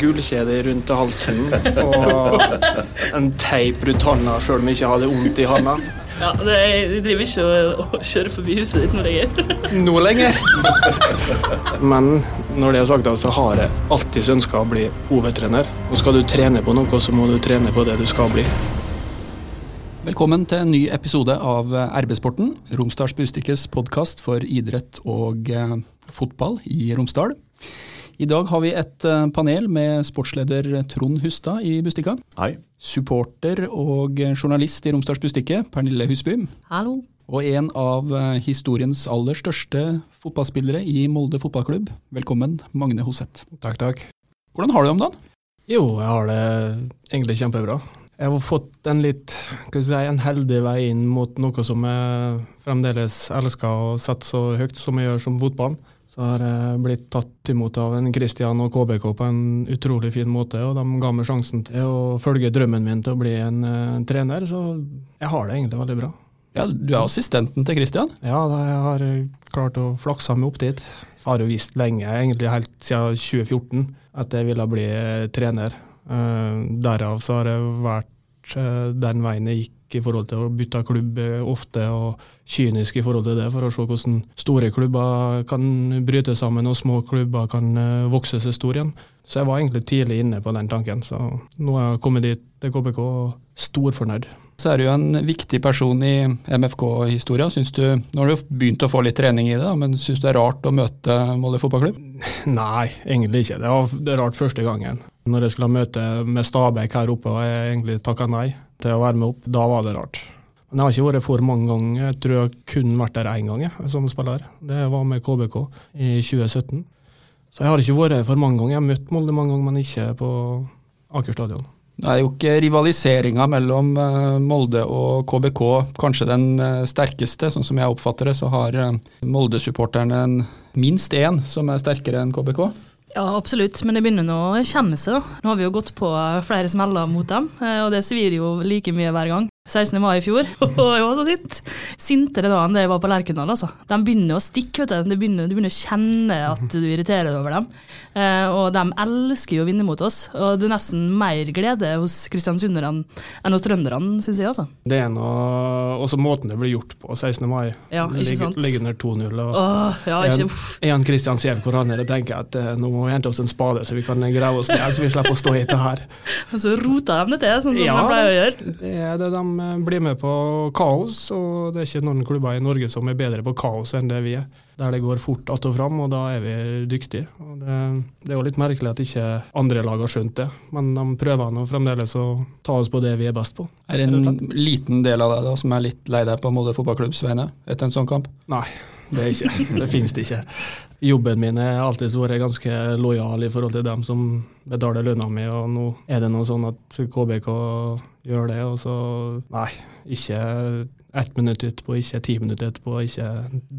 gullkjede rundt halsen og en teip rundt handa sjøl om jeg ikke hadde vondt i handa. Ja, det, Jeg driver ikke og, og kjører forbi huset ditt nå lenger. Nå lenger. Men når det er sagt, så har jeg alltid ønska å bli hovedtrener. Og skal du trene på noe, så må du trene på det du skal bli. Velkommen til en ny episode av RB-sporten, Romsdals Bustikkes podkast for idrett og eh, fotball i Romsdal. I dag har vi et eh, panel med sportsleder Trond Hustad i Bustika. Hei. Supporter og journalist i Romsdals Bustikke, Pernille Husby. Hallo. Og en av eh, historiens aller største fotballspillere i Molde fotballklubb. Velkommen, Magne Hoseth. Takk, takk. Hvordan har du det om dagen? Jo, jeg har det egentlig kjempebra. Jeg har fått en litt skal si, en heldig vei inn mot noe som jeg fremdeles elsker og setter så høyt som jeg gjør som fotball. Så har jeg blitt tatt imot av en Christian og KBK på en utrolig fin måte, og de ga meg sjansen til å følge drømmen min til å bli en uh, trener, så jeg har det egentlig veldig bra. Ja, Du er assistenten til Christian? Ja, da jeg har klart å flakse meg opp dit. Jeg har jo visst lenge, egentlig helt siden 2014, at jeg ville bli uh, trener. Uh, derav så har jeg vært den veien jeg gikk i forhold til å bytte klubb ofte, og kynisk i forhold til det, for å se hvordan store klubber kan bryte sammen og små klubber kan eh, vokse seg store igjen. Så jeg var egentlig tidlig inne på den tanken. Så nå har jeg kommet dit til KBK og storfornøyd. Så er du jo en viktig person i MFK-historia. Nå har du begynt å få litt trening i det, men syns du det er rart å møte Molde fotballklubb? Nei, egentlig ikke. Det var det rart første gangen. Når jeg skulle ha møte med Stabæk her oppe og jeg egentlig takka nei til å være med opp, da var det rart. Men jeg har ikke vært for mange ganger. Jeg tror jeg kun vært der én gang jeg, som spiller. Det var med KBK i 2017. Så jeg har ikke vært for mange ganger. Jeg har møtt Molde mange ganger, men ikke på Aker stadion. Det er jo ikke rivaliseringa mellom eh, Molde og KBK kanskje den eh, sterkeste. Sånn som jeg oppfatter det, så har eh, Molde-supporterne minst én som er sterkere enn KBK. Ja, absolutt, men det begynner nå å kjenne seg. Nå har vi jo gått på flere smeller mot dem, og det svir jo like mye hver gang. 16. mai i fjor, og jeg var så sint. Sintere da enn det jeg var på Lerkendal. Altså. De begynner å stikke, vet du. Begynner, du begynner å kjenne at du irriterer deg over dem. Eh, og de elsker jo å vinne mot oss. Og det er nesten mer glede hos kristiansunderne enn hos trønderne, syns jeg. altså. Det er noe, også måten det blir gjort på 16. mai. Ja, ikke sant? Ligger under 2-0. Åh, ja, ikke, en Kristian ser hvor han er, og tenker at eh, nå må vi hente oss en spade, så vi kan grave oss ned, så vi slipper å stå i dette her. Og så roter de det til, sånn som ja, de pleier å gjøre. Det er det de blir med på kaos, og det er ikke noen klubber i Norge som er bedre på kaos enn det vi er. Der det går fort att og fram, og da er vi dyktige. Og det, det, er jo litt merkelig at ikke andre lag har skjønt det, men de prøver nå fremdeles å ta oss på det vi er best på. Er det en liten del av deg da som er litt lei deg på Molde fotballklubbs vegne etter en sånn kamp? Nei, det er ikke. Det finnes det ikke jobben min har alltid vært ganske lojal i forhold til dem som betaler lønna mi, og nå er det noe sånn at KBK gjør det, og så nei, ikke ett minutt etterpå, ikke ti minutter etterpå, ikke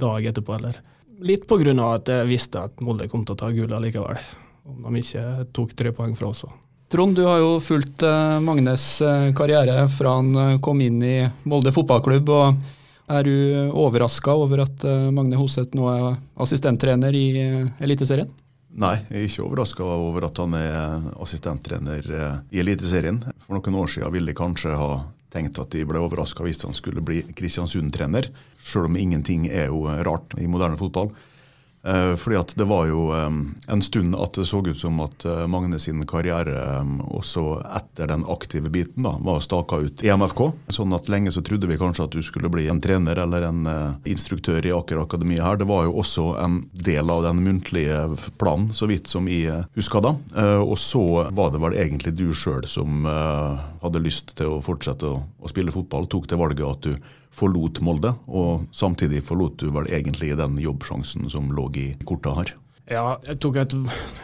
dag etterpå heller. Litt på grunn av at jeg visste at Molde kom til å ta gull likevel, om de ikke tok tre poeng fra oss. Trond, du har jo fulgt eh, Magnes eh, karriere fra han eh, kom inn i Molde fotballklubb. og er du overraska over at eh, Magne Hoseth nå er assistenttrener i eh, Eliteserien? Nei, jeg er ikke overraska over at han er assistenttrener eh, i Eliteserien. For noen år siden ville jeg kanskje ha tenkt at de ble overraska hvis han skulle bli Kristiansund-trener, sjøl om ingenting er jo rart i moderne fotball. Eh, fordi at det var jo eh, en stund at det så ut som at eh, Magne sin karriere også etter den aktive biten da, var staka ut i MFK. Sånn at lenge så trodde vi kanskje at du skulle bli en trener eller en instruktør i Aker Akademi her. Det var jo også en del av den muntlige planen, så vidt som jeg husker da. Og så var det vel egentlig du sjøl som hadde lyst til å fortsette å spille fotball, tok det valget at du forlot Molde, og samtidig forlot du vel egentlig den jobbsjansen som lå i korta her? Ja, et,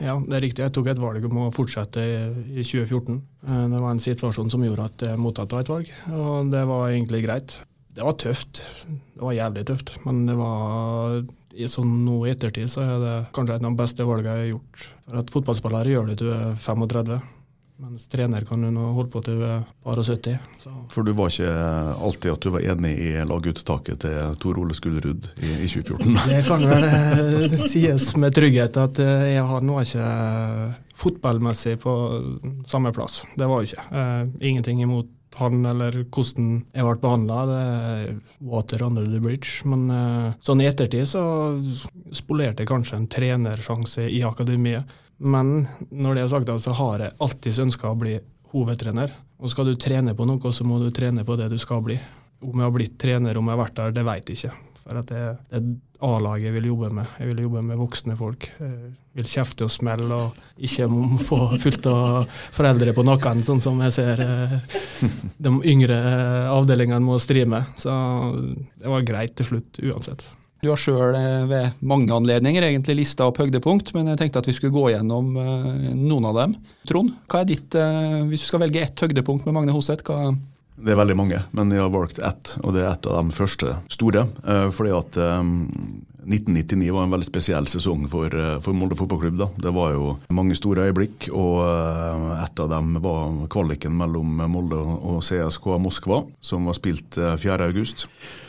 ja, det er riktig. Jeg tok et valg om å fortsette i 2014. Eh, det var en situasjon som gjorde at jeg måtte ta et valg, og det var egentlig greit. Det var tøft. Det var jævlig tøft, men det var sånn nå i ettertid så er det kanskje et av de beste valgene jeg har gjort. For at Fotballspillere gjør det til du er 35. Mens trener kan du nå holde på til du er par og 70. Så. For du var ikke alltid at du var enig i laguttaket til Tor Ole Skullerud i, i 2014? Det kan vel eh, sies med trygghet at eh, jeg har nå ikke fotballmessig på samme plass. Det var jeg ikke. Eh, ingenting imot han eller hvordan jeg ble behandla. Er water under the bridge. Men eh, sånn i ettertid så spolerte jeg kanskje en trenersjanse i akademiet. Men når det er sagt, så har jeg alltid ønska å bli hovedtrener. Og skal du trene på noe, så må du trene på det du skal bli. Om jeg har blitt trener, om jeg har vært der, det vet jeg ikke. For det er A-laget jeg vil jobbe med. Jeg vil jobbe med voksne folk. Jeg vil kjefte og smelle og ikke få fullt av foreldre på nakken, sånn som jeg ser eh, de yngre avdelingene må stri med. Så det var greit til slutt uansett. Du har sjøl ved mange anledninger egentlig lista opp høydepunkt, men jeg tenkte at vi skulle gå gjennom noen av dem. Trond, hva er ditt, hvis du skal velge ett høydepunkt med Magne Hoseth, hva det er veldig mange, men jeg har valgt ett, og det er et av de første store. Fordi at 1999 var en veldig spesiell sesong for, for Molde fotballklubb. Da. Det var jo mange store øyeblikk, og et av dem var kvaliken mellom Molde og CSKA Moskva, som var spilt 4.8.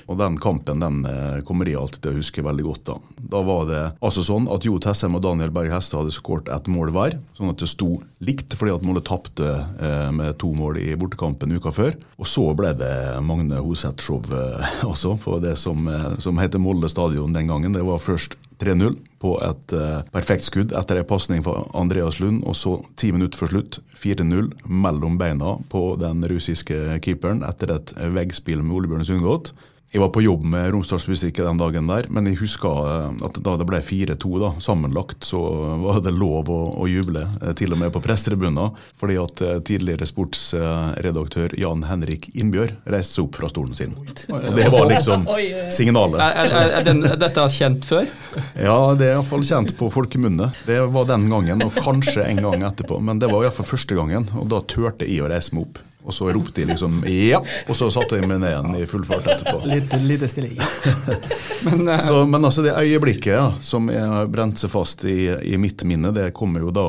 Og den kampen den kommer jeg alltid til å huske veldig godt. Da Da var det altså sånn at Jo Tessem og Daniel Berg Heste hadde skåret ett mål hver, sånn at det sto likt, fordi at Molde tapte eh, med to mål i bortekampen uka før. Og så ble det Magne Hoseth-show eh, på det som, eh, som heter Molde stadion den gangen. Det var først 3-0 på et uh, perfekt skudd etter en pasning fra Andreas Lund, og så ti minutter før slutt 4-0 mellom beina på den russiske keeperen etter et veggspill med Ole Bjørn Sundgodt. Jeg var på jobb med Romsdals Bustikke den dagen der, men jeg husker at da det ble 4-2 sammenlagt, så var det lov å, å juble, til og med på pressetribunen. Fordi at tidligere sportsredaktør Jan Henrik Innbjørg reiste seg opp fra stolen sin. Og Det var liksom signalet. Er, er, er, den, er dette kjent før? Ja, det er iallfall kjent på folkemunne. Det var den gangen, og kanskje en gang etterpå. Men det var iallfall første gangen, og da turte jeg å reise meg opp. Og så ropte de liksom 'ja', og så satte de meg ned igjen i full fart etterpå. Litt, lite stille. Ja. men, uh, så, men, altså det øyeblikket ja, som har brent seg fast i, i, mitt minne, det kommer jo da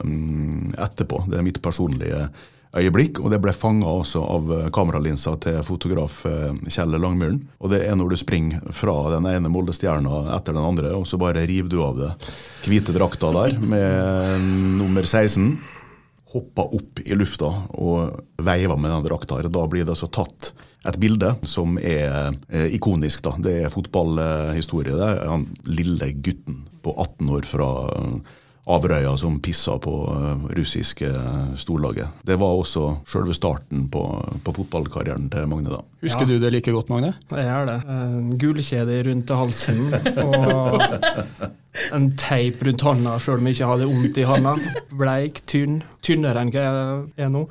um, etterpå. Det er mitt personlige øyeblikk, og det ble fanga også av kameralinsa til fotograf Kjell Langmyren. Og det er når du springer fra den ene Molde-stjerna etter den andre, og så bare river du av det hvite drakta der med nummer 16 hoppa opp i lufta og veiva med den drakta. Da blir det altså tatt et bilde som er eh, ikonisk. da. Det er fotballhistorie. Det er han lille gutten på 18 år fra Averøya som pissa på russiske storlaget. Det var også selve starten på, på fotballkarrieren til Magne. da. Husker ja. du det like godt, Magne? Jeg gjør det. Gullkjede rundt halsen og en teip rundt hånda sjøl om jeg ikke hadde vondt i hånda. Bleik, tynn. Tynnere enn hva jeg er nå.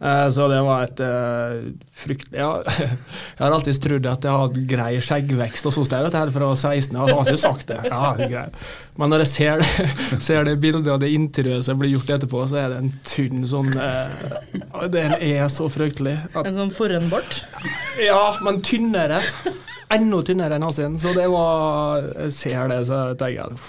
Eh, så det var et uh, fryktelig ja, Jeg har alltid trodd at jeg hadde grei skjeggvekst og sånt fra 16. Jeg har alltid sagt det. Ja, det. Men når jeg ser det, ser det bildet og det interiøret som blir gjort etterpå, så er det en tynn sånn uh, Den er så fryktelig. At, en sånn forhenbart? Ja, men tynnere. Enda tynnere enn hans. Så det var Jeg ser det, så tenker jeg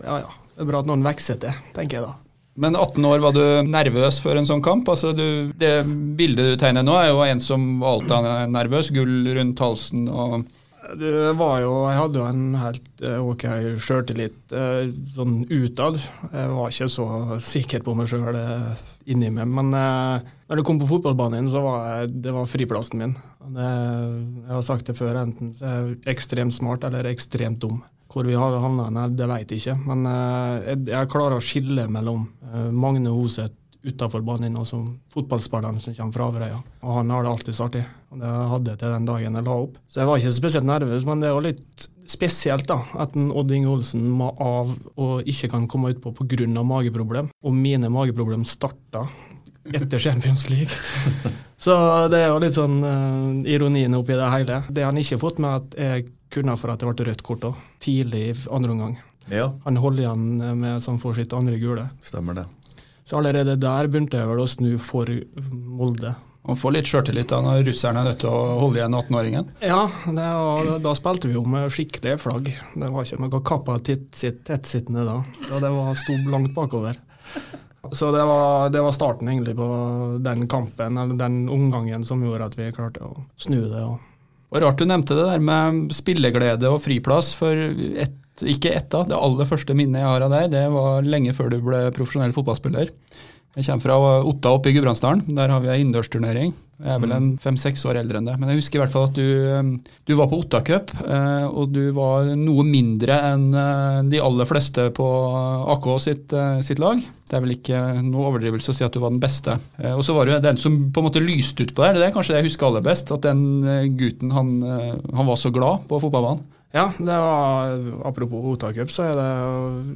ja ja, det er bra at noen vokser til, tenker jeg da. Men 18 år, var du nervøs før en sånn kamp? Altså du, det bildet du tegner nå, er jo en som alltid er nervøs. Gull rundt halsen og det var jo, Jeg hadde jo en helt eh, ok sjøltillit eh, sånn utad. Jeg var ikke så sikker på meg sjøl eh, inni meg. Men når det kom på fotballbanen, så var jeg, det var friplassen min. Det, jeg har sagt det før, enten så er jeg ekstremt smart eller ekstremt dum. Hvor vi har havna, det vet jeg ikke. Men jeg, jeg klarer å skille mellom Magne Hoseth utafor banen og som fotballspilleren som kommer fra Averøya. Og han har det alltid artig. Og det hadde jeg til den dagen jeg la opp. Så jeg var ikke spesielt nervøs, men det er jo litt spesielt da, at Odd Inge Olsen må av og ikke kan komme utpå pga. mageproblem. Og mine mageproblem starta etter Champions League. Så det er jo litt sånn uh, ironien oppi det hele. Det han ikke har fått med at jeg kunne for at det ble rødt kort òg, tidlig i andre omgang. Ja. Han holder igjen med som får sitt andre gule. Stemmer det. Så allerede der begynte jeg vel å snu for Molde. Man får litt sjøltillit når russerne er nødt til å holde igjen 18-åringen? Ja, var, da spilte vi jo med skikkelige flagg. Det var ikke noe kappa tettsittende da. da. Det var sto langt bakover. Så det var, det var starten egentlig på den kampen, eller den omgangen som gjorde at vi klarte å snu det. og Og Rart du nevnte det der med spilleglede og friplass, for et, ikke ett av det aller første minnet jeg har av deg, det var lenge før du ble profesjonell fotballspiller. Jeg kommer fra Otta oppe i Gudbrandsdalen. Der har vi ei innendørsturnering. Jeg er vel en fem-seks år eldre enn det. Men jeg husker i hvert fall at du, du var på Ottacup, eh, og du var noe mindre enn eh, de aller fleste på AK sitt, eh, sitt lag. Det er vel ikke noe overdrivelse å si at du var den beste. Og så var du den som på en måte lyste ut på deg, Det er kanskje det jeg husker aller best. At den gutten, han, han var så glad på fotballbanen. Ja, det var, apropos Otta så er det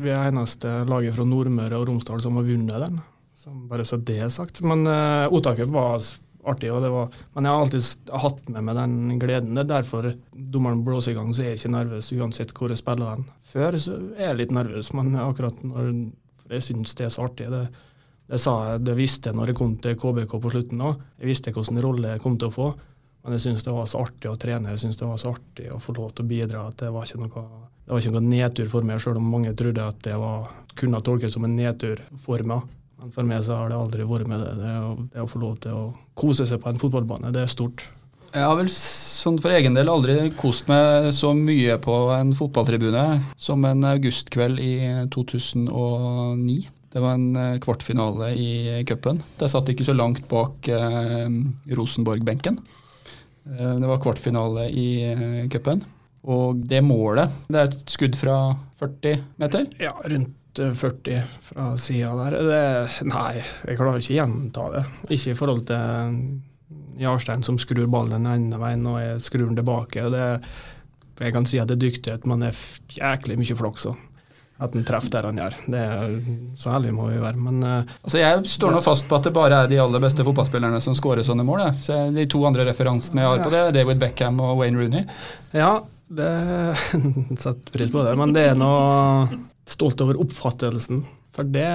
vi er eneste laget fra Nordmøre og Romsdal som har vunnet den. Så bare så det er sagt. Men uh, Otta var artig, var, men jeg har alltid hatt med meg den gleden. Det er derfor dommeren blåser i gang, så er jeg ikke nervøs uansett hvor jeg spiller den. Før så er jeg litt nervøs, men akkurat når jeg syns det er så artig. Det, det, sa jeg, det visste jeg når jeg kom til KBK på slutten òg. Jeg visste hvilken rolle jeg kom til å få. Men jeg syns det var så artig å trene, jeg syns det var så artig å få lov til å bidra. at Det var ikke noe, var ikke noe nedtur for meg, sjøl om mange trodde at det var, kunne tolkes som en nedtur for meg. Men for meg så har det aldri vært med det. Det å, det å få lov til å kose seg på en fotballbane, det er stort. Jeg har vel sånn for egen del aldri kost meg så mye på en fotballtribune som en augustkveld i 2009. Det var en kvartfinale i cupen. Jeg satt ikke så langt bak eh, Rosenborg-benken. Eh, det var kvartfinale i eh, cupen. Og det målet, det er et skudd fra 40 meter? Ja, rundt 40 fra sida der. Det, nei, jeg klarer ikke å gjenta det. Ikke i forhold til Jarstein som skrur ballen den ene veien og jeg skrur den tilbake. Det, jeg kan si at det er dyktighet, men det er jæklig mye flaks òg. At han treffer der han gjør. Det er Så heldig må vi være. Men uh, altså Jeg står nå fast på at det bare er de aller beste fotballspillerne som skårer sånne mål. Så De to andre referansene jeg har på det, er David Beckham og Wayne Rooney. Ja, det setter pris på det. Men det er noe stolt over oppfattelsen. For det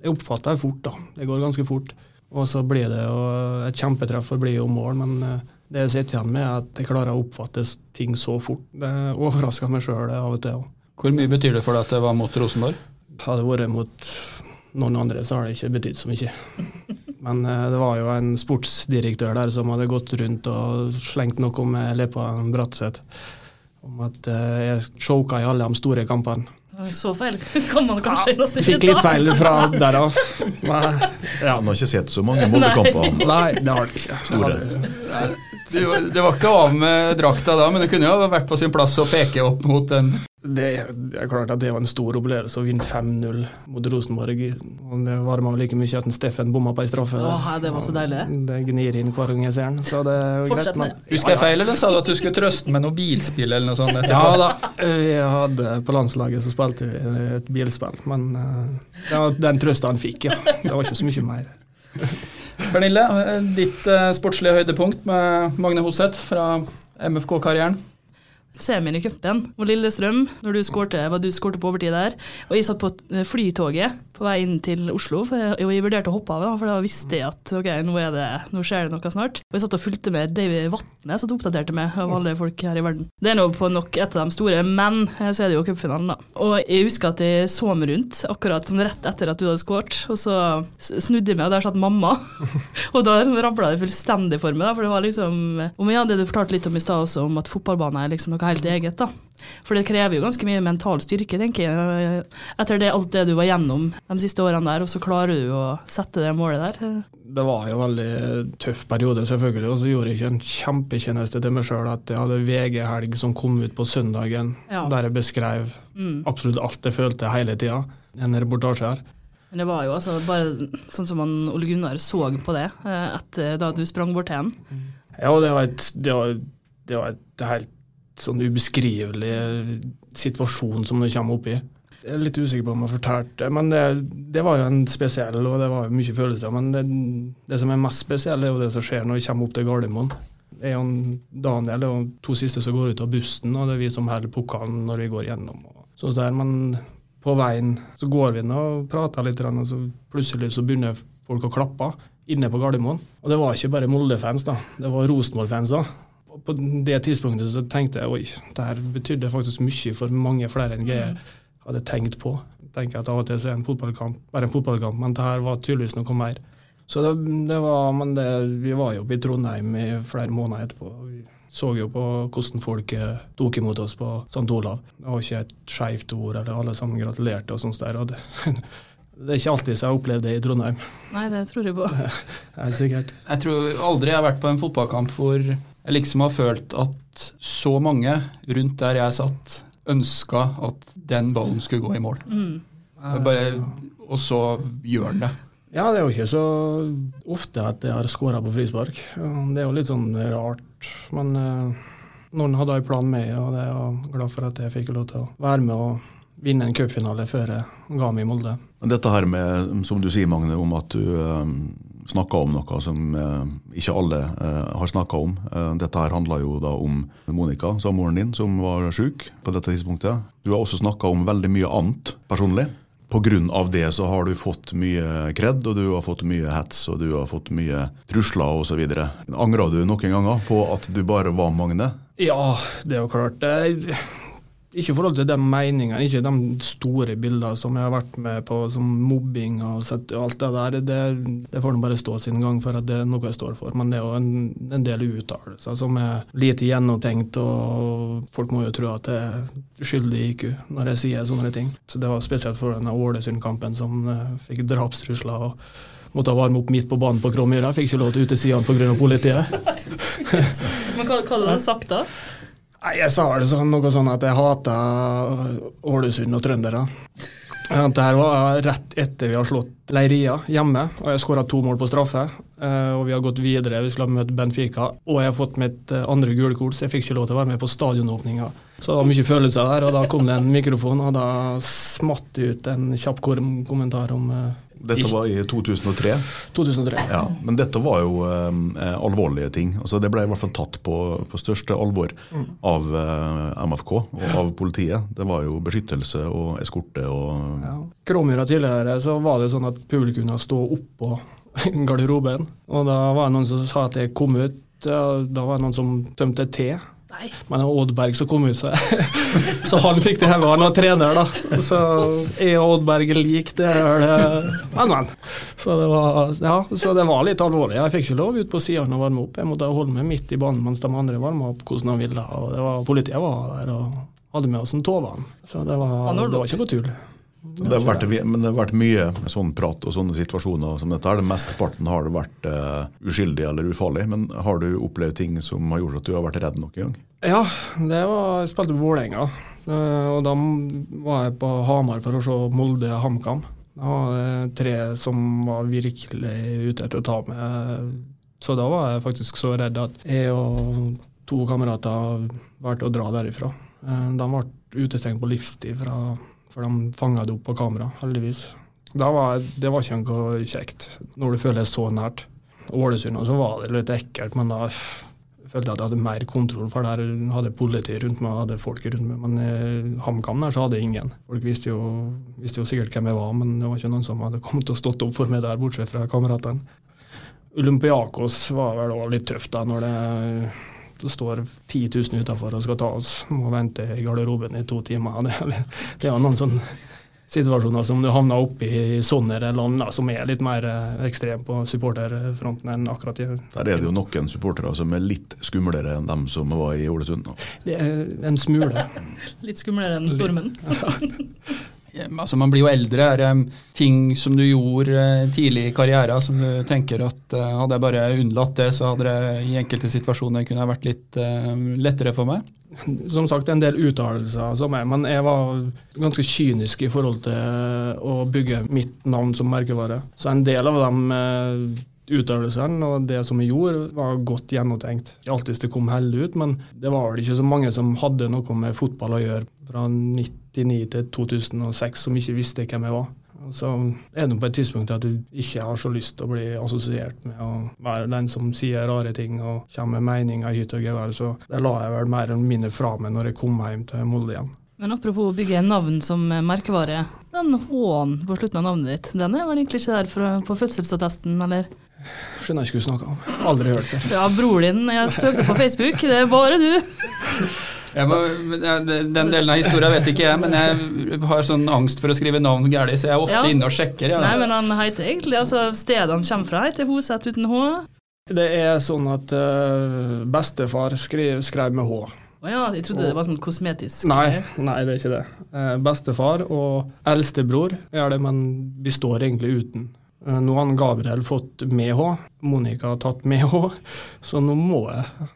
jeg oppfatter jeg fort, da. Det går ganske fort. Og så blir det jo et kjempetreff og blir jo mål, men eh, det jeg sitter igjen med, er at jeg klarer å oppfatte ting så fort. Det overrasker meg sjøl av og til. Hvor mye betyr det for deg at det var mot Rosenborg? Hadde det vært mot noen andre, så har det ikke betydd så mye. Men eh, det var jo en sportsdirektør der som hadde gått rundt og slengt noe med leppa Bratseth om at eh, jeg choka i alle de store kampene. Så feil kan man kanskje ja, Fikk litt feil fra der òg. Ja. Han har ikke sett så mange moldekamper. Nei, det har han ikke. Store. Det, det var ikke av med drakta da, men det kunne jo vært på sin plass å peke opp mot den. det er klart at det var en stor opplevelse å vinne 5-0 mot Rosenborg. Og det varma like mye at en Steffen bomma på ei straffe. Åh, det var så deilig. Det gnir inn hver gang jeg ser den. Så det er greit. med Husker jeg feil, eller sa du at du skulle trøste med noe bilspill eller noe sånt? etterpå? Ja da, vi hadde på landslaget så spilte vi et bilspill, men eh, det var den trøsta han fikk, ja. Det var ikke så mye mer. Pernille, ditt eh, sportslige høydepunkt med Magne Hoseth fra MFK-karrieren? Semien i cupen mot Lillestrøm, når du skårte, var du skårte på overtid der. Og jeg satt på flytoget på vei inn til Oslo, og jeg vurderte å hoppe av, for da visste jeg at ok, nå, det, nå, skjer det noe snart. Og jeg satt og fulgte med David Vatne, som oppdaterte meg av alle folk her i verden. Det er nå på nok et av de store, men så er det jo cupfinalen, da. Og jeg husker at jeg så meg rundt akkurat sånn rett etter at du hadde skåret, og så snudde jeg meg, og der satt mamma. og da rabla det fullstendig for meg, da, for det var liksom Om jeg hadde fortalt litt om i stad også, om at fotballbane er liksom noe helt eget, da. For det krever jo ganske mye mental styrke, tenker jeg, etter det, alt det du var gjennom de siste årene der, og så klarer du å sette det målet der. Det var jo en veldig tøff periode, selvfølgelig, og så gjorde jeg ikke en kjempetjeneste til meg sjøl at jeg hadde VG-helg som kom ut på søndagen, Ja. der jeg beskrev Mm. absolutt alt jeg følte hele tida. En reportasje her. Men det var jo altså bare sånn som han Ole Gunnar så på det eh, etter da du sprang bort til ham. Ja, det var et, det var, det var et helt sånn ubeskrivelig situasjon som du kommer opp i. Jeg er litt usikker på om jeg har men det, det var jo en spesiell, og det var jo mye følelser. Men det, det som er mest spesielt, er jo det som skjer når vi kommer opp til Gardermoen. Er jo en Daniel og to siste som går ut av bussen, og det er vi som holder pokalen når vi går gjennom. Og sånn der. Men på veien så går vi nå og prater litt, og så plutselig så begynner folk å klappe inne på Gardermoen. Og det var ikke bare Molde-fans, da. Det var Rosenborg-fans. da. På det tidspunktet så tenkte jeg oi, det her betydde faktisk mye for mange flere enn jeg hadde tenkt på. tenker jeg at av og til er en fotballkamp bare en fotballkamp, men det her var tydeligvis noe mer. Så det, det var, men det, vi var jo i Trondheim i flere måneder etterpå. Vi så jo på hvordan folk eh, tok imot oss på St. Olav. Det var ikke et skeivt ord, eller alle sammen gratulerte og sånt der. Og det, det er ikke alltid så jeg har opplevd det i Trondheim. Nei, det tror jeg på. Helt sikkert. Jeg tror aldri jeg har vært på en fotballkamp hvor jeg liksom har følt at så mange rundt der jeg satt, ønska at den ballen skulle gå i mål. Mm. Det Bare, og så gjør den det. Ja, det er jo ikke så ofte at jeg har skåra på frispark. Det er jo litt sånn rart. Men eh, noen hadde en plan med, og det er jeg glad for at jeg fikk lov til å være med og vinne en cupfinale før jeg ga meg i Molde. Dette her med, som du sier Magne, om at du um, snakka om noe som eh, ikke alle eh, har snakka om. Eh, dette her handla jo da om Monica, samboeren din, som var sjuk på dette tidspunktet. Du har også snakka om veldig mye annet personlig. Av det så har du fått mye kred, og du har fått mye hets, og du har fått mye trusler osv. Angra du noen ganger på at du bare var Magne? Ja, det er jo klart. Det, ikke i forhold til de meningene, ikke de store bildene som jeg har vært med på, som mobbing og alt det der. Det, det får nå bare stå sin gang for at det er noe jeg står for. Men det er jo en, en del uttalelser som er lite gjennomtenkt, og folk må jo tro at jeg er skyldig i IQ når jeg sier sånne ting. Så Det var spesielt for denne Ålesund-kampen som eh, fikk drapstrusler. og Måtte varme opp midt på banen på Kråmyra. Fikk ikke lov til ut til sidene pga. politiet. Men hva, hva hadde du sagt da? Nei, Jeg sa vel sånn, noe sånn at jeg hata Ålesund og trøndere. Det her var rett etter vi har slått Leiria hjemme, og jeg skåra to mål på straffe. eh, Og vi har gått videre, vi skulle ha møtt Benfica. Og jeg har fått mitt eh, andre gule kort, så jeg fikk ikke lov til å være med på stadionåpninga. Så det var mye følelser der, og da kom det en mikrofon, og da smatt det ut en kjapp kommentar om eh, Dette var i 2003. 2003. Ja, Men dette var jo eh, alvorlige ting. Altså, det ble i hvert fall tatt på, på største alvor av eh, MFK og av politiet. Det var jo beskyttelse og eskorte og Ja. Kråmyra tidligere så var det sånn at publikum kunne stå oppå garderoben. Og da var det noen som sa at jeg kom ut. Da var det noen som tømte te. Nei. Men Oddberg som kom ut, så, så han fikk det her. Han var trener, da. Så jeg og Oddberg lik, det er det Men, men. Så det, var, ja, så det var litt alvorlig. Jeg fikk ikke lov ut på sidene og varme opp. Jeg måtte holde meg midt i banen mens de andre varma opp hvordan de ville. Og det var, politiet var der og hadde med oss en Tovan. Så det var, det var ikke noe tull. Det har, vært, men det har vært mye sånn prat og sånne situasjoner som dette. her. Mesteparten har det vært uh, uskyldig eller ufarlig. Men har du opplevd ting som har gjort at du har vært redd noen gang? Ja, det var, jeg spilte på Vålerenga. Uh, Og da var jeg på Hamar for å se Molde-HamKam. Da var det tre som var virkelig ute etter å ta meg. Så da var jeg faktisk så redd at jeg og to kamerater valgte å dra derifra. Uh, De ble utestengt på livstid, fra, for de fanga det opp på kamera, heldigvis. Var, det var ikke noe kjekt, når du føler det så nært. Ålesund så var det litt ekkelt, men da følte jeg at jeg hadde mer kontroll, for der hadde politi rundt meg, hadde folk rundt meg. Men i HamKam der så hadde jeg ingen. Folk visste jo, visste jo sikkert hvem jeg var, men det var ikke noen som hadde kommet og stått opp for meg der, bortsett fra kameratene. Olympiakos var vel òg litt tøft da, når det, det står 10 000 utafor og skal ta oss. Må vente i garderoben i to timer. Det, er det er jo noen sånne situasjoner som du havner oppi i sånne land da, som er litt mer ekstreme ekstrem på supporterfronten enn akkurat i Der er det jo noen supportere som er litt skumlere enn dem som var i Ålesund. Det er en smule. Litt skumlere enn stormen. Altså, man blir jo eldre. Er det ting som du gjorde eh, tidlig i karrieren som du tenker at eh, hadde jeg bare unnlatt det, så hadde det i enkelte situasjoner kunne vært litt eh, lettere for meg? Som sagt, en del uttalelser som er, men jeg var ganske kynisk i forhold til å bygge mitt navn som merkevare. Så en del av de uttalelsene og det som jeg gjorde, var godt gjennomtenkt. Ikke alltid det kom heldig ut, men det var vel ikke så mange som hadde noe med fotball å gjøre fra 99 til 2006 som ikke visste hvem jeg var. Så er det på et tidspunkt at du ikke har så lyst til å bli assosiert med å være den som sier rare ting og kommer med meninger i hytt og gevær, så det la jeg vel mer eller mindre fra meg når jeg kom hjem til Molde igjen. Men apropos å bygge navn som merkevare. Den H-en på slutten av navnet ditt, den er vel egentlig ikke der for, på fødselsattesten, eller? Skjønner ikke hva du snakker om. Aldri hørt før. Ja, bror din, jeg søkte på Facebook, det er bare du. Jeg må, den delen av historien vet ikke jeg, men jeg har sånn angst for å skrive navn galt, så jeg er ofte Ja. inne og sjekker. Ja. Nei, men han heter egentlig altså Stedet han kommer fra, heter Hoset uten H. Det er sånn at uh, bestefar skrev, skrev med H. Å ja, jeg trodde det var sånn kosmetisk. Nei, nei, det er ikke det. Eh, bestefar og eldstebror er det, men vi står egentlig uten. Eh, nå har Gabriel fått med H, Monica har tatt med H, så nå må jeg eh,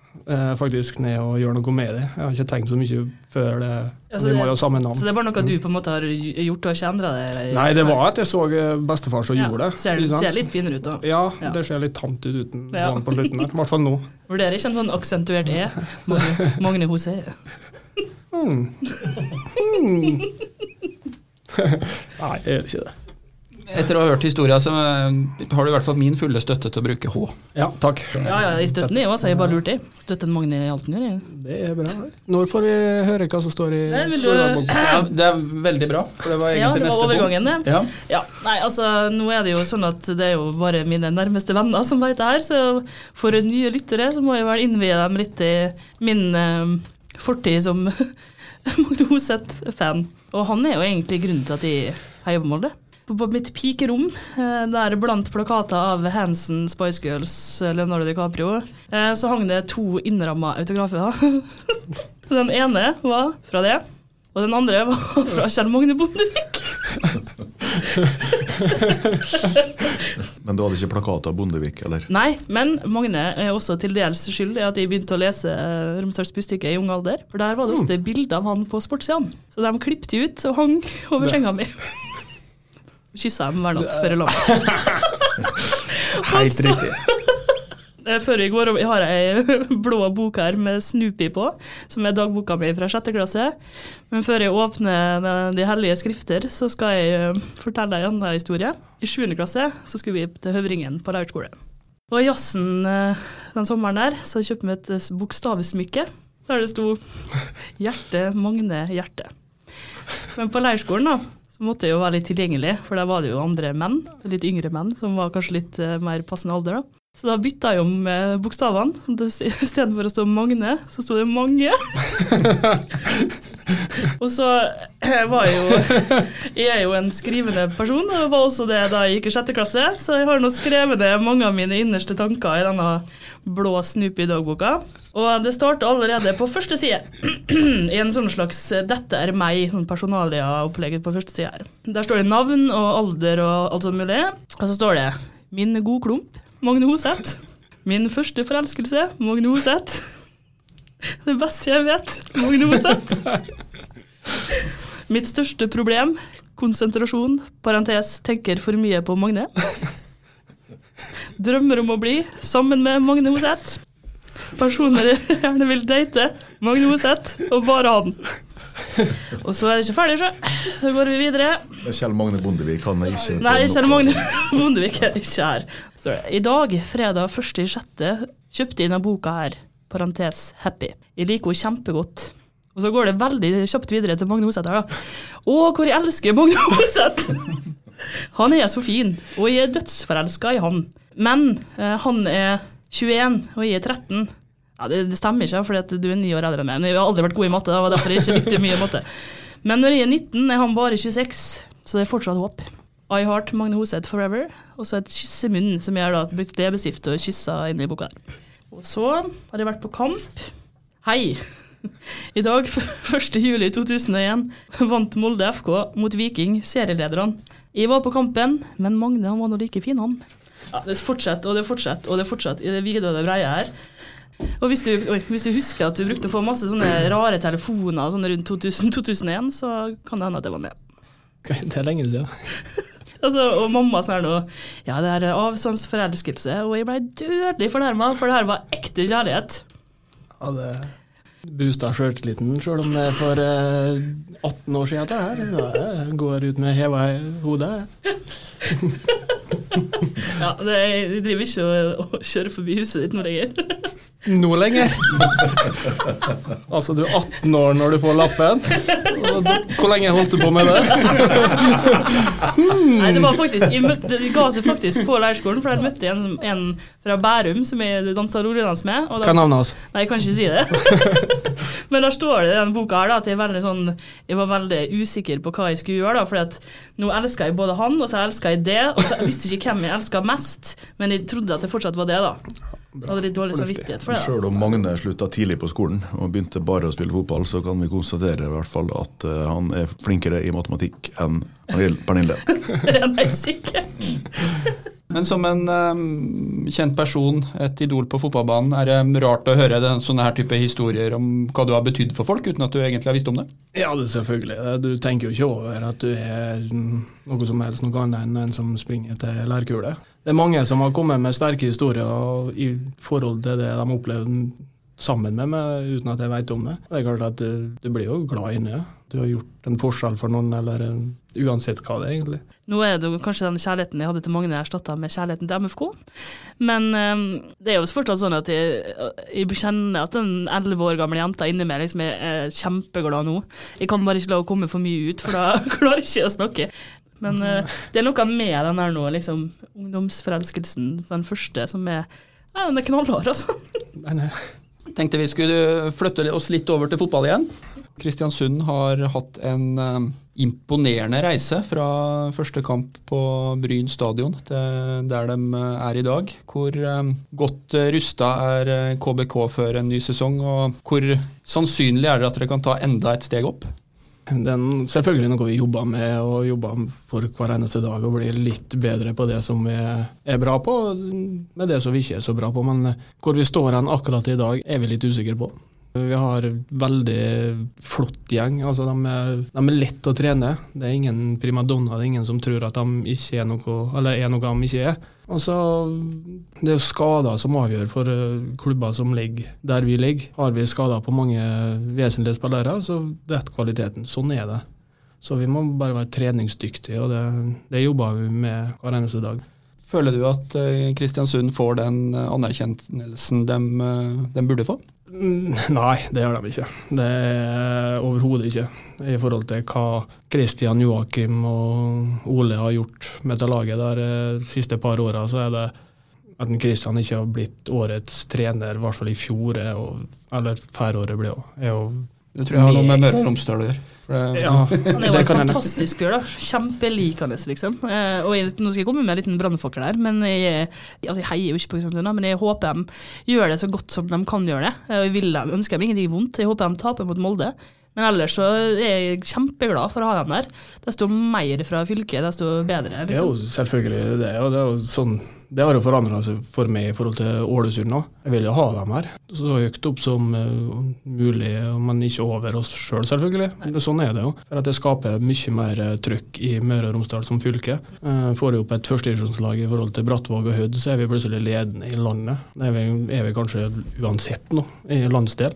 faktisk ned og gjøre noe med det. Jeg har ikke tenkt så mye før det. Ja, vi må jo samme navn. Så det er bare noe du på en måte har gjort og ikke endra det? eller? Nei, det var at jeg så eh, bestefar som Ja, gjorde det. Ser, ser litt finere ut da. Ja, Ja. det ser litt tamt ut uten Ja. på slutten der. I hvert fall nå. Vurderer ikke en sånn aksentuert E. Magne, Magne Hosé. Mm. Mm. Nei, jeg gjør ikke det. Etter å ha hørt historien, så eh, har du i hvert fall min fulle støtte til å bruke H. Ja, takk. Ja, ja, i støtten jeg også. Jeg bare lurte, i. Støtter Magne i alt han gjør, jeg. Det er bra. Når får vi høre hva som står i Nei, du- Ja, det er veldig bra, for det var egentlig Ja, det var neste overgangen, punkt. Ja. Ja, nei, altså, nå er det jo sånn at det er jo bare mine nærmeste venner som vet det her, så for nye lyttere så må jeg vel innvie dem litt i min eh, fortid som Magne Hoseth-fan. Og han er jo egentlig grunnen til at jeg heier på Molde. På, på mitt pikerom, eh, der blant plakater av Hansen, Spice Girls, Leonardo DiCaprio, eh, så hang det to innramma autografer. Den ene var fra det, og den andre var fra Kjell Magne Bondevik. Men du hadde ikke plakat av Bondevik, eller? Nei, men Magne er også til dels skyld i at jeg begynte å lese uh, Romsdals Bustikke i ung alder. For der var det ofte bilder av han på sportssidene. Så de klippet ut og hang over senga mi. Kyssa dem hver natt før jeg la meg. Helt riktig. eh, Før vi går har Jeg ei blå bok her med Snoopy på, som er dagboka mi fra sjette klasse. Men før jeg åpner de- hellige skrifter, så skal jeg eh, fortelle en annen historie. I sjuende klasse så skulle vi til Høvringen på leirskole. Og i jazzen eh, den sommeren der, så kjøpte vi et bokstavesmykke bokstavsmykke der det sto 'Hjerte Magne Hjerte'. Men på leirskolen da, så måtte jeg jo være litt tilgjengelig, for der var det jo andre menn, litt yngre menn, som var kanskje litt eh, mer passende alder. da. Så da bytta jeg om bokstavene. så det- Istedenfor å stå Magne, så sto det Mange. og så eh, var jeg jo Jeg er jo en skrivende person, og var også det da jeg gikk i sjette klasse, så jeg har nå skrevet ned mange av mine innerste tanker i denne blå Snoopy-dagboka. Og det starter allerede på første side, i en sånn slags 'dette er meg', sånn personalia-opplegget på første side her. Der står det navn og alder og alt sånt mulig. Og så står det 'Min god klump', Magne Hoseth. 'Min første forelskelse', Magne Hoseth. Det beste jeg vet, Magne Hoseth. Mitt største problem, konsentrasjon, parentes, tenker for mye på Magne. Drømmer om å bli sammen med Magne Hoseth. Personer jeg gjerne vil date, Magne Oseth og bare han. Og så er det ikke ferdig, så. Så går vi videre. Kjell Magne Bondevik han er ikke Nei, Kjell Magne Bondevik er ikke her. Så, I dag, fredag 1.6., kjøpte jeg denne boka her, parentes happy. Jeg liker henne kjempegodt. Og så går det veldig kjapt videre til Magne Hoseth her, da. Å, hvor jeg elsker Magne Hoseth! Han er så fin, og jeg er dødsforelska i han. Men eh, han er 21, og jeg er 13. Ja, det, det stemmer ikke, for du er ni år eldre enn meg. Jeg har aldri vært god i matte, det var derfor jeg ikke likte mye matte. Men når jeg er 19, er han bare 26, så det er fortsatt håp. I Heart Magne Hoseth Forever, og så et kyssemunn, som jeg har brukt leppestift og kyssa i boka her. Og så har jeg vært på kamp. Hei! I dag, 1. juli 2001, vant Molde FK mot Viking, serielederne. Jeg var på kampen, men Magne han var nå like fin, han. Ja, det fortsetter og det fortsetter og det fortsetter i det vide og det breie her. Og hvis du, hvis du husker at du brukte å få masse sånne rare telefoner sånn rundt 2000-2001, så kan det hende at det var med. Det er lenge siden. Altså, og mamma sånn her nå Ja, det er avstandsforelskelse. Og jeg ble dødelig fornærma, for det her var ekte kjærlighet. Ja, det boosta sjøltilliten, sjøl om det er for eh, 18 år siden. Det her. Da går ut med heva hode. Ja, det, Jeg driver ikke og, og kjører forbi huset ditt når jeg lenger. Noe lenger. altså, du er 18 år når du får lappen. Hvor lenge holdt du på med det? Nei, det var faktisk, jeg møtte, ga seg faktisk på leirskolen, for jeg møtte en, en fra Bærum som jeg dansa roledans med. Og Hva er navnet hans? Nei, jeg kan ikke si det. Men der står det i denne boka her da, at jeg, sånn, jeg var veldig usikker på hva jeg skulle gjøre. da, fordi at nå elska jeg både han, og så elska jeg det. Og så jeg visste ikke hvem jeg elska mest, men jeg trodde at det fortsatt var det. da. Jeg hadde litt dårlig samvittighet for det. da. Sjøl om Magne slutta tidlig på skolen og begynte bare å spille fotball, så kan vi konstatere i hvert fall at eh, han er flinkere i matematikk enn Pernille. Det er helt sikkert. Men som en um, kjent person, et idol på fotballbanen, er det rart å høre den, sånne her type historier om hva du har betydd for folk, uten at du egentlig har visst om det? Ja, det er selvfølgelig. Du tenker jo ikke over at du er noe som helst noe annet enn en som springer til lærkule. Det er mange som har kommet med sterke historier i forhold til det de opplevde sammen med meg, uten at jeg vet om det. Det er klart at du, du blir jo glad inni det. Du har gjort en forskjell for noen, eller uansett hva det er, egentlig. Nå er det kanskje den kjærligheten jeg hadde til Magne erstatta med kjærligheten til MFK. Men um, det er jo fortsatt sånn at jeg, jeg kjenner at den elleve år gamle jenta inni meg liksom er kjempeglad nå. Jeg kan bare ikke la henne komme for mye ut, for da klarer jeg ikke å snakke. Men uh, det er noe med den der nå, liksom ungdomsforelskelsen, den første, som er ja, Den er knallhard, altså. Nei, nei. Tenkte vi skulle flytte oss litt over til fotball igjen. Kristiansund har hatt en eh, imponerende reise fra første kamp på Bryn stadion til der de eh, er i dag. Hvor eh, godt rusta er KBK før en ny sesong, og hvor sannsynlig er det at dere kan ta enda et steg opp? Er selvfølgelig noe vi jobber med og jobber for hver eneste dag, og blir litt bedre på det som vi er bra på, med det som vi ikke er så bra på. Men hvor vi står hen akkurat i dag, er vi litt usikre på. Vi har veldig flott gjeng. altså De er, de er lett å trene. Det er ingen primadonna, det er ingen som tror at de ikke er noe, eller er noe de ikke er. Og så Det er jo skader som avgjør for eh, klubber som ligger der vi ligger. Har vi skader på mange vesentlige spillere, så detter kvaliteten. Sånn er det. Så vi må bare være treningsdyktige, og det, det jobber vi med hver eneste dag. Føler du at eh, Kristiansund får den eh, anerkjennelsen de, de burde få? Nei, det gjør de ikke. Det er overhodet ikke. I forhold til hva Christian, Joakim og Ole har gjort med det laget der eh, de siste par åra, så er det at Kristian ikke har blitt årets trener, i hvert fall i fjor, er jo, eller færre ble blir òg. Det tror jeg har noe med Møre og Romsdal å gjøre. Ja, Han er jo en fantastisk fyr, da. Kjempelikende, liksom. Eh, og jeg, nå skal jeg komme med en liten brannfakkel her, men jeg, altså, jeg heier jo ikke på Kristiansund, men jeg håper de gjør det så godt som de kan gjøre det. Eh, Jeg vil ønsker dem ingenting vondt. Jeg håper de taper mot Molde. Men ellers så er jeg kjempeglad for å ha dem der. Desto mer fra fylket, desto bedre. Det er jo Liksom. selvfølgelig det. Og det, er jo sånn, det har jo forandra seg for meg i forhold til Ålesund nå. Jeg vil jo ha dem her. Så høyt opp som eh, mulig, men ikke over oss sjøl, selv, selvfølgelig. Men Sånn er det jo. For at det skaper mye mer trykk trøkk i Møre og Romsdal som fylke. Eh, Får vi opp et førstedivisjonslag i forhold til Brattvåg og Hødd, så er vi plutselig ledende i landet. Det er vi, er vi kanskje uansett nå, i landsdel.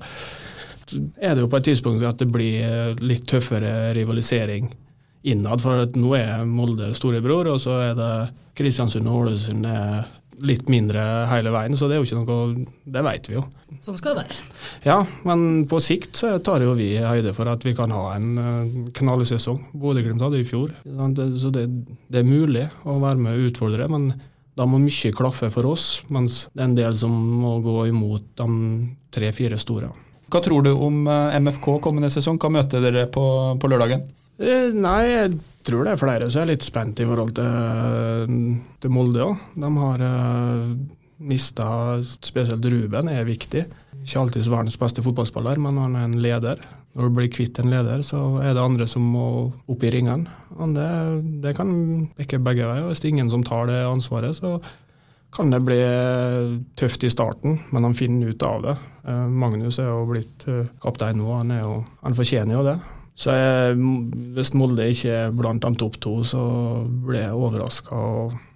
Er det jo på et tidspunkt at det blir eh, litt tøffere rivalisering innad. For at nå er Molde storebror, og så er det Kristiansund og Ålesund er litt mindre hele veien. Så det er jo ikke noe Det vet vi jo. Sånn skal det være. Ja, men på sikt så tar jo vi høyde for at vi kan ha en uh, knallsesong. Bodø-Glimt hadde i fjor. Så det, det er mulig å være med og utfordre, men da må mye klaffe for oss, mens det er en del som må gå imot de tre-fire store. Hva tror du om eh, MFK kommende sesong? Hva møter dere på, på lørdagen? Eh, Nei, jeg tror det er flere som er litt spent i forhold til, til Molde òg. De har uh, mista Spesielt Ruben er viktig. Ikke alltid verdens beste fotballspiller, men han er en leder. Når du blir kvitt en leder, så er det andre som må opp i ringene. Det, det kan ikke begge veier. Hvis det er ingen som tar det ansvaret, så kan det bli tøft i starten, men han finner ut av det. Eh, Magnus er jo blitt eh, kaptein nå, han, jo, han fortjener jo det. Så jeg, hvis Molde ikke er blant de topp to, så blir jeg overraska,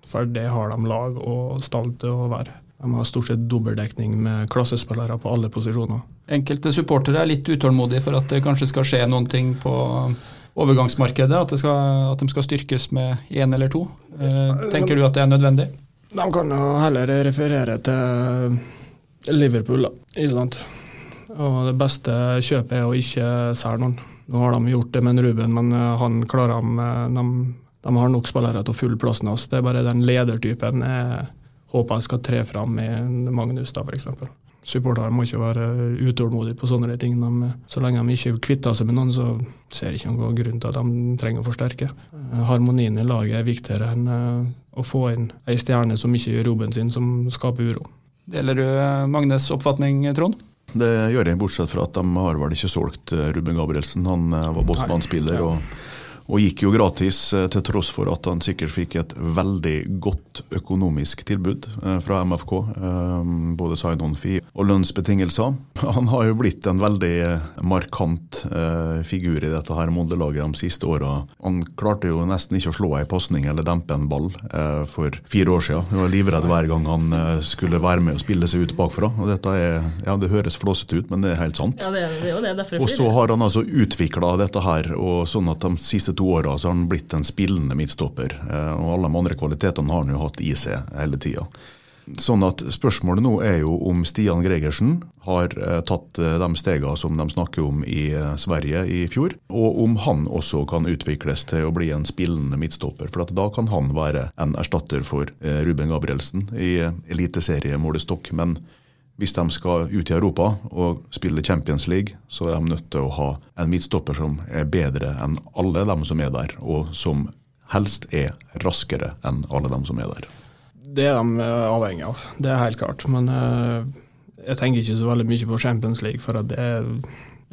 for det har de lag og stall til å være. De har stort sett dobbeltdekning med klassespillere på alle posisjoner. Enkelte supportere er litt utålmodige for at det kanskje skal skje noen ting på overgangsmarkedet, at, det skal, at de skal styrkes med én eller to. Eh, tenker du at det er nødvendig? De kan jo heller referere til Liverpool, da. Ikke sant. Og det beste kjøpet er å ikke selge noen. Nå har de gjort det med en Ruben, men eh, han klarer eh, De, de har nok spillere til å fylle plassen hans. Det er bare den ledertypen jeg håper jeg skal tre fram med Magnus, da, f.eks. Supportere må ikke være utålmodige på sånne ting. De, så lenge de ikke kvitter seg med noen, så ser jeg ikke noen grunn til at de trenger å forsterke. Eh, Harmonien i laget er viktigere enn eh, å få inn ei stjerne som ikke gjør jobben sin, som skaper uro. Deler du eh, Magnes oppfatning, Trond? Det gjør jeg, bortsett fra at de har vel ikke solgt eh, Ruben Gabrielsen. Han eh, var bossmannspiller. og, og gikk jo gratis, eh, til tross for at han sikkert fikk et veldig godt økonomisk tilbud eh, fra MFK. eh, Både sign-on-fee og lønnsbetingelser. Han har jo blitt en veldig markant figur i dette her Molde-laget de siste åra. Han klarte jo nesten ikke å slå ei pasning eller dempe en ball for fire år siden. Han var livredd hver gang han skulle være med og spille seg ut bakfra. Og dette er, ja, Det høres flåsete ut, men det er helt sant. Ja, det, er jo det. Derfor jeg Og så har han altså utvikla dette her, og sånn at de siste to åra så har han blitt en spillende midtstopper. Eh, Og alle de andre kvalitetene har han jo hatt i seg hele tida. Sånn at Spørsmålet nå er jo om Stian Gregersen har eh, tatt eh, de stegene som de snakker om i Sverige i fjor, og om han også kan utvikles til å bli en spillende midtstopper. For da kan han være en erstatter for Ruben Gabrielsen i eliteseriemålestokk. Men hvis de skal ut i Europa og spille Champions League, så er de nødt til å ha en midtstopper som er bedre enn alle dem som er der, og som helst er raskere enn alle dem som er der. Det er de eh, avhengig av, det er helt klart. Men eh, jeg tenker ikke så veldig mye på Champions League, for det,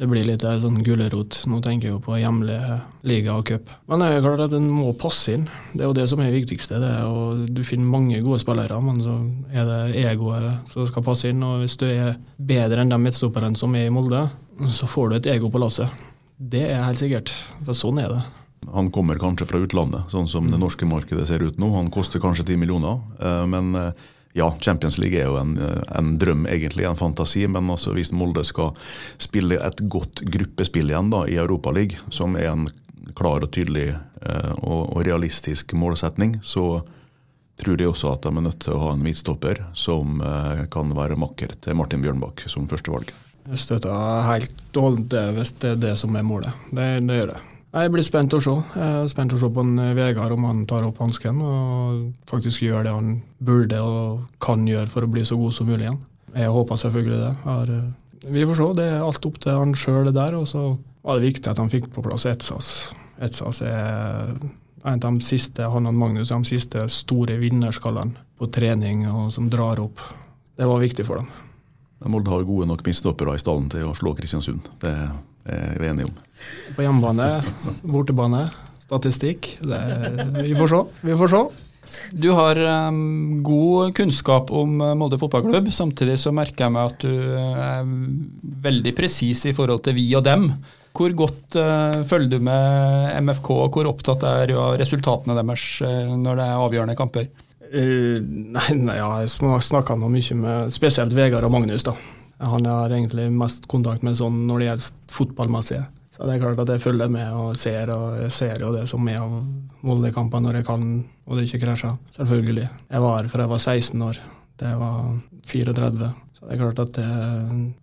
det blir litt eh, sånn gulrot. Nå tenker jeg jo på hjemlige liga og cup. Men det er klart at den må passe inn. Det er jo det som er det viktigste. Det er, og du finner mange gode spillere, men så er det egoet som skal passe inn. Og hvis du er bedre enn de midtstopperne som er i Molde, så får du et ego på lasset. Det er helt sikkert, for sånn er det. Han kommer kanskje fra utlandet, sånn som det norske markedet ser ut nå. Han koster kanskje 10 millioner, eh, men eh, ja, Champions League er jo en, eh, en drøm, egentlig, en fantasi. Men altså, hvis Molde skal spille et godt gruppespill igjen da, i Europaligaen, som er en klar og tydelig eh, og, og realistisk målsetning, så tror de også at de er nødt til å ha en midtstopper som eh, kan være makker til Martin Bjørnbakk som førstevalg. Jeg støtter helt det hvis det er det som er målet. Det, det gjør det. Jeg blir spent å se. Jeg er spent å se på en Vegard om han tar opp hansken og faktisk gjør det han burde og kan gjøre for å bli så god som mulig igjen. Jeg håper selvfølgelig det. Eh, vi får se. Det er alt opp til han sjøl der. Og så var det viktig at han fikk på plass Etsas. Etsas er en av de siste, han og Magnus er de siste store vinnerskallene på trening og som drar opp. Det var viktig for dem. Molde har gode nok midtstoppere i stallen til å slå Kristiansund. Det er vi enige om. På hjemmebane, bortebane, statistikk. Det, vi får se. Vi får se. Du har um, god kunnskap om eh, Molde fotballklubb. Samtidig så merker jeg meg at du eh, er veldig presis i forhold til vi og dem. Hvor godt uh, følger du med MFK, og hvor opptatt er du av resultatene deres uh, når det er avgjørende kamper? Uh, nei, nei, ja, jeg snakka nå mye med spesielt Vegard og Magnus. da. Han har egentlig mest kontakt med sånn når det gjelder fotballmessige. Så det er klart at jeg følger med og ser, og jeg ser jo det som er av Molde-kamper når jeg kan, og det ikke krasjer. Selvfølgelig. Jeg var her fra jeg var 16 år. Det var 34. Så det er klart at det,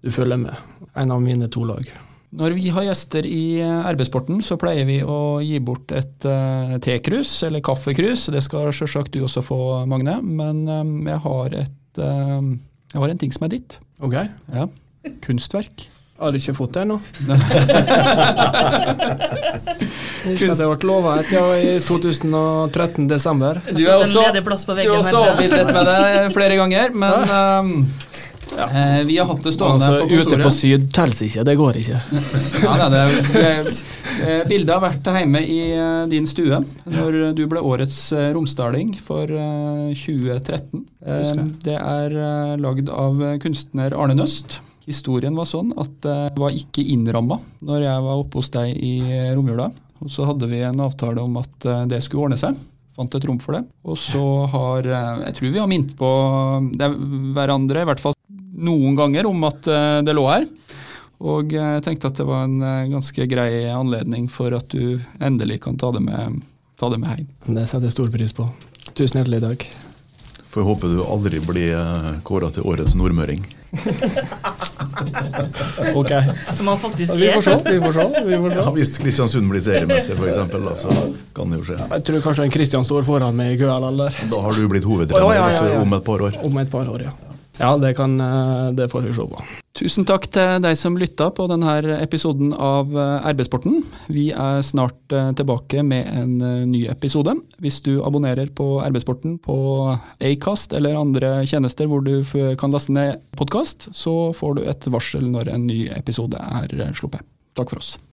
du følger med. En av mine to lag. Når vi har gjester i arbeidssporten, så pleier vi å gi bort et uh, tekrus, eller kaffekrus. Det skal selvsagt du også få, Magne. Men um, jeg, har et, em, jeg har en ting som er ditt. OK? Ja. Kunstverk. Har du ikke fått det ennå? Kunst... det ble lova et ja, i 2013, desember. Du Jeg er også, du også avbildet med det flere ganger, men em, eh, vi har hatt det stående Altså, på ute på syd teller ikke, det går ikke. Ja, nei, det, det, eh, bildet har vært hjemme i eh, din stue når du ble årets romsdaling for eh, 2013. Eh, Det er eh, lagd av kunstner Arne Nøst. Historien var sånn at det var ikke innramma når jeg var oppe hos deg i romjula. Og så hadde vi en avtale om at det skulle ordne seg. Fant et rom for det. Og så har Jeg tror vi har minnet på det, hverandre, i hvert fall noen ganger, om at eh, det lå her. Og jeg tenkte at det var en eh, ganske grei anledning for at du endelig kan ta det med, ta det med hjem. Det setter jeg stor pris på. Tusen hjertelig takk. Får håpe du aldri blir kåra til årets nordmøring. Ok. Som han faktisk Vi får se. er. Vi får se. Vi får se. Ja, hvis Kristiansund blir seriemester, f.eks., så kan det jo skje. Jeg tror kanskje en Kristian står foran meg i køen. Da har du blitt hovedtrener ja, ja, ja. om et par år. om et par år, ja. Ja, det, kan, eh, det får vi se på. Tusen takk til deg som lytta på denne episoden av eh, RB-sporten. Vi er snart eh, tilbake med en ny episode. Hvis du abonnerer på RB-sporten på Acast eller andre tjenester hvor du kan laste ned podkast, så får du et varsel når en ny episode er sluppet. Takk for oss.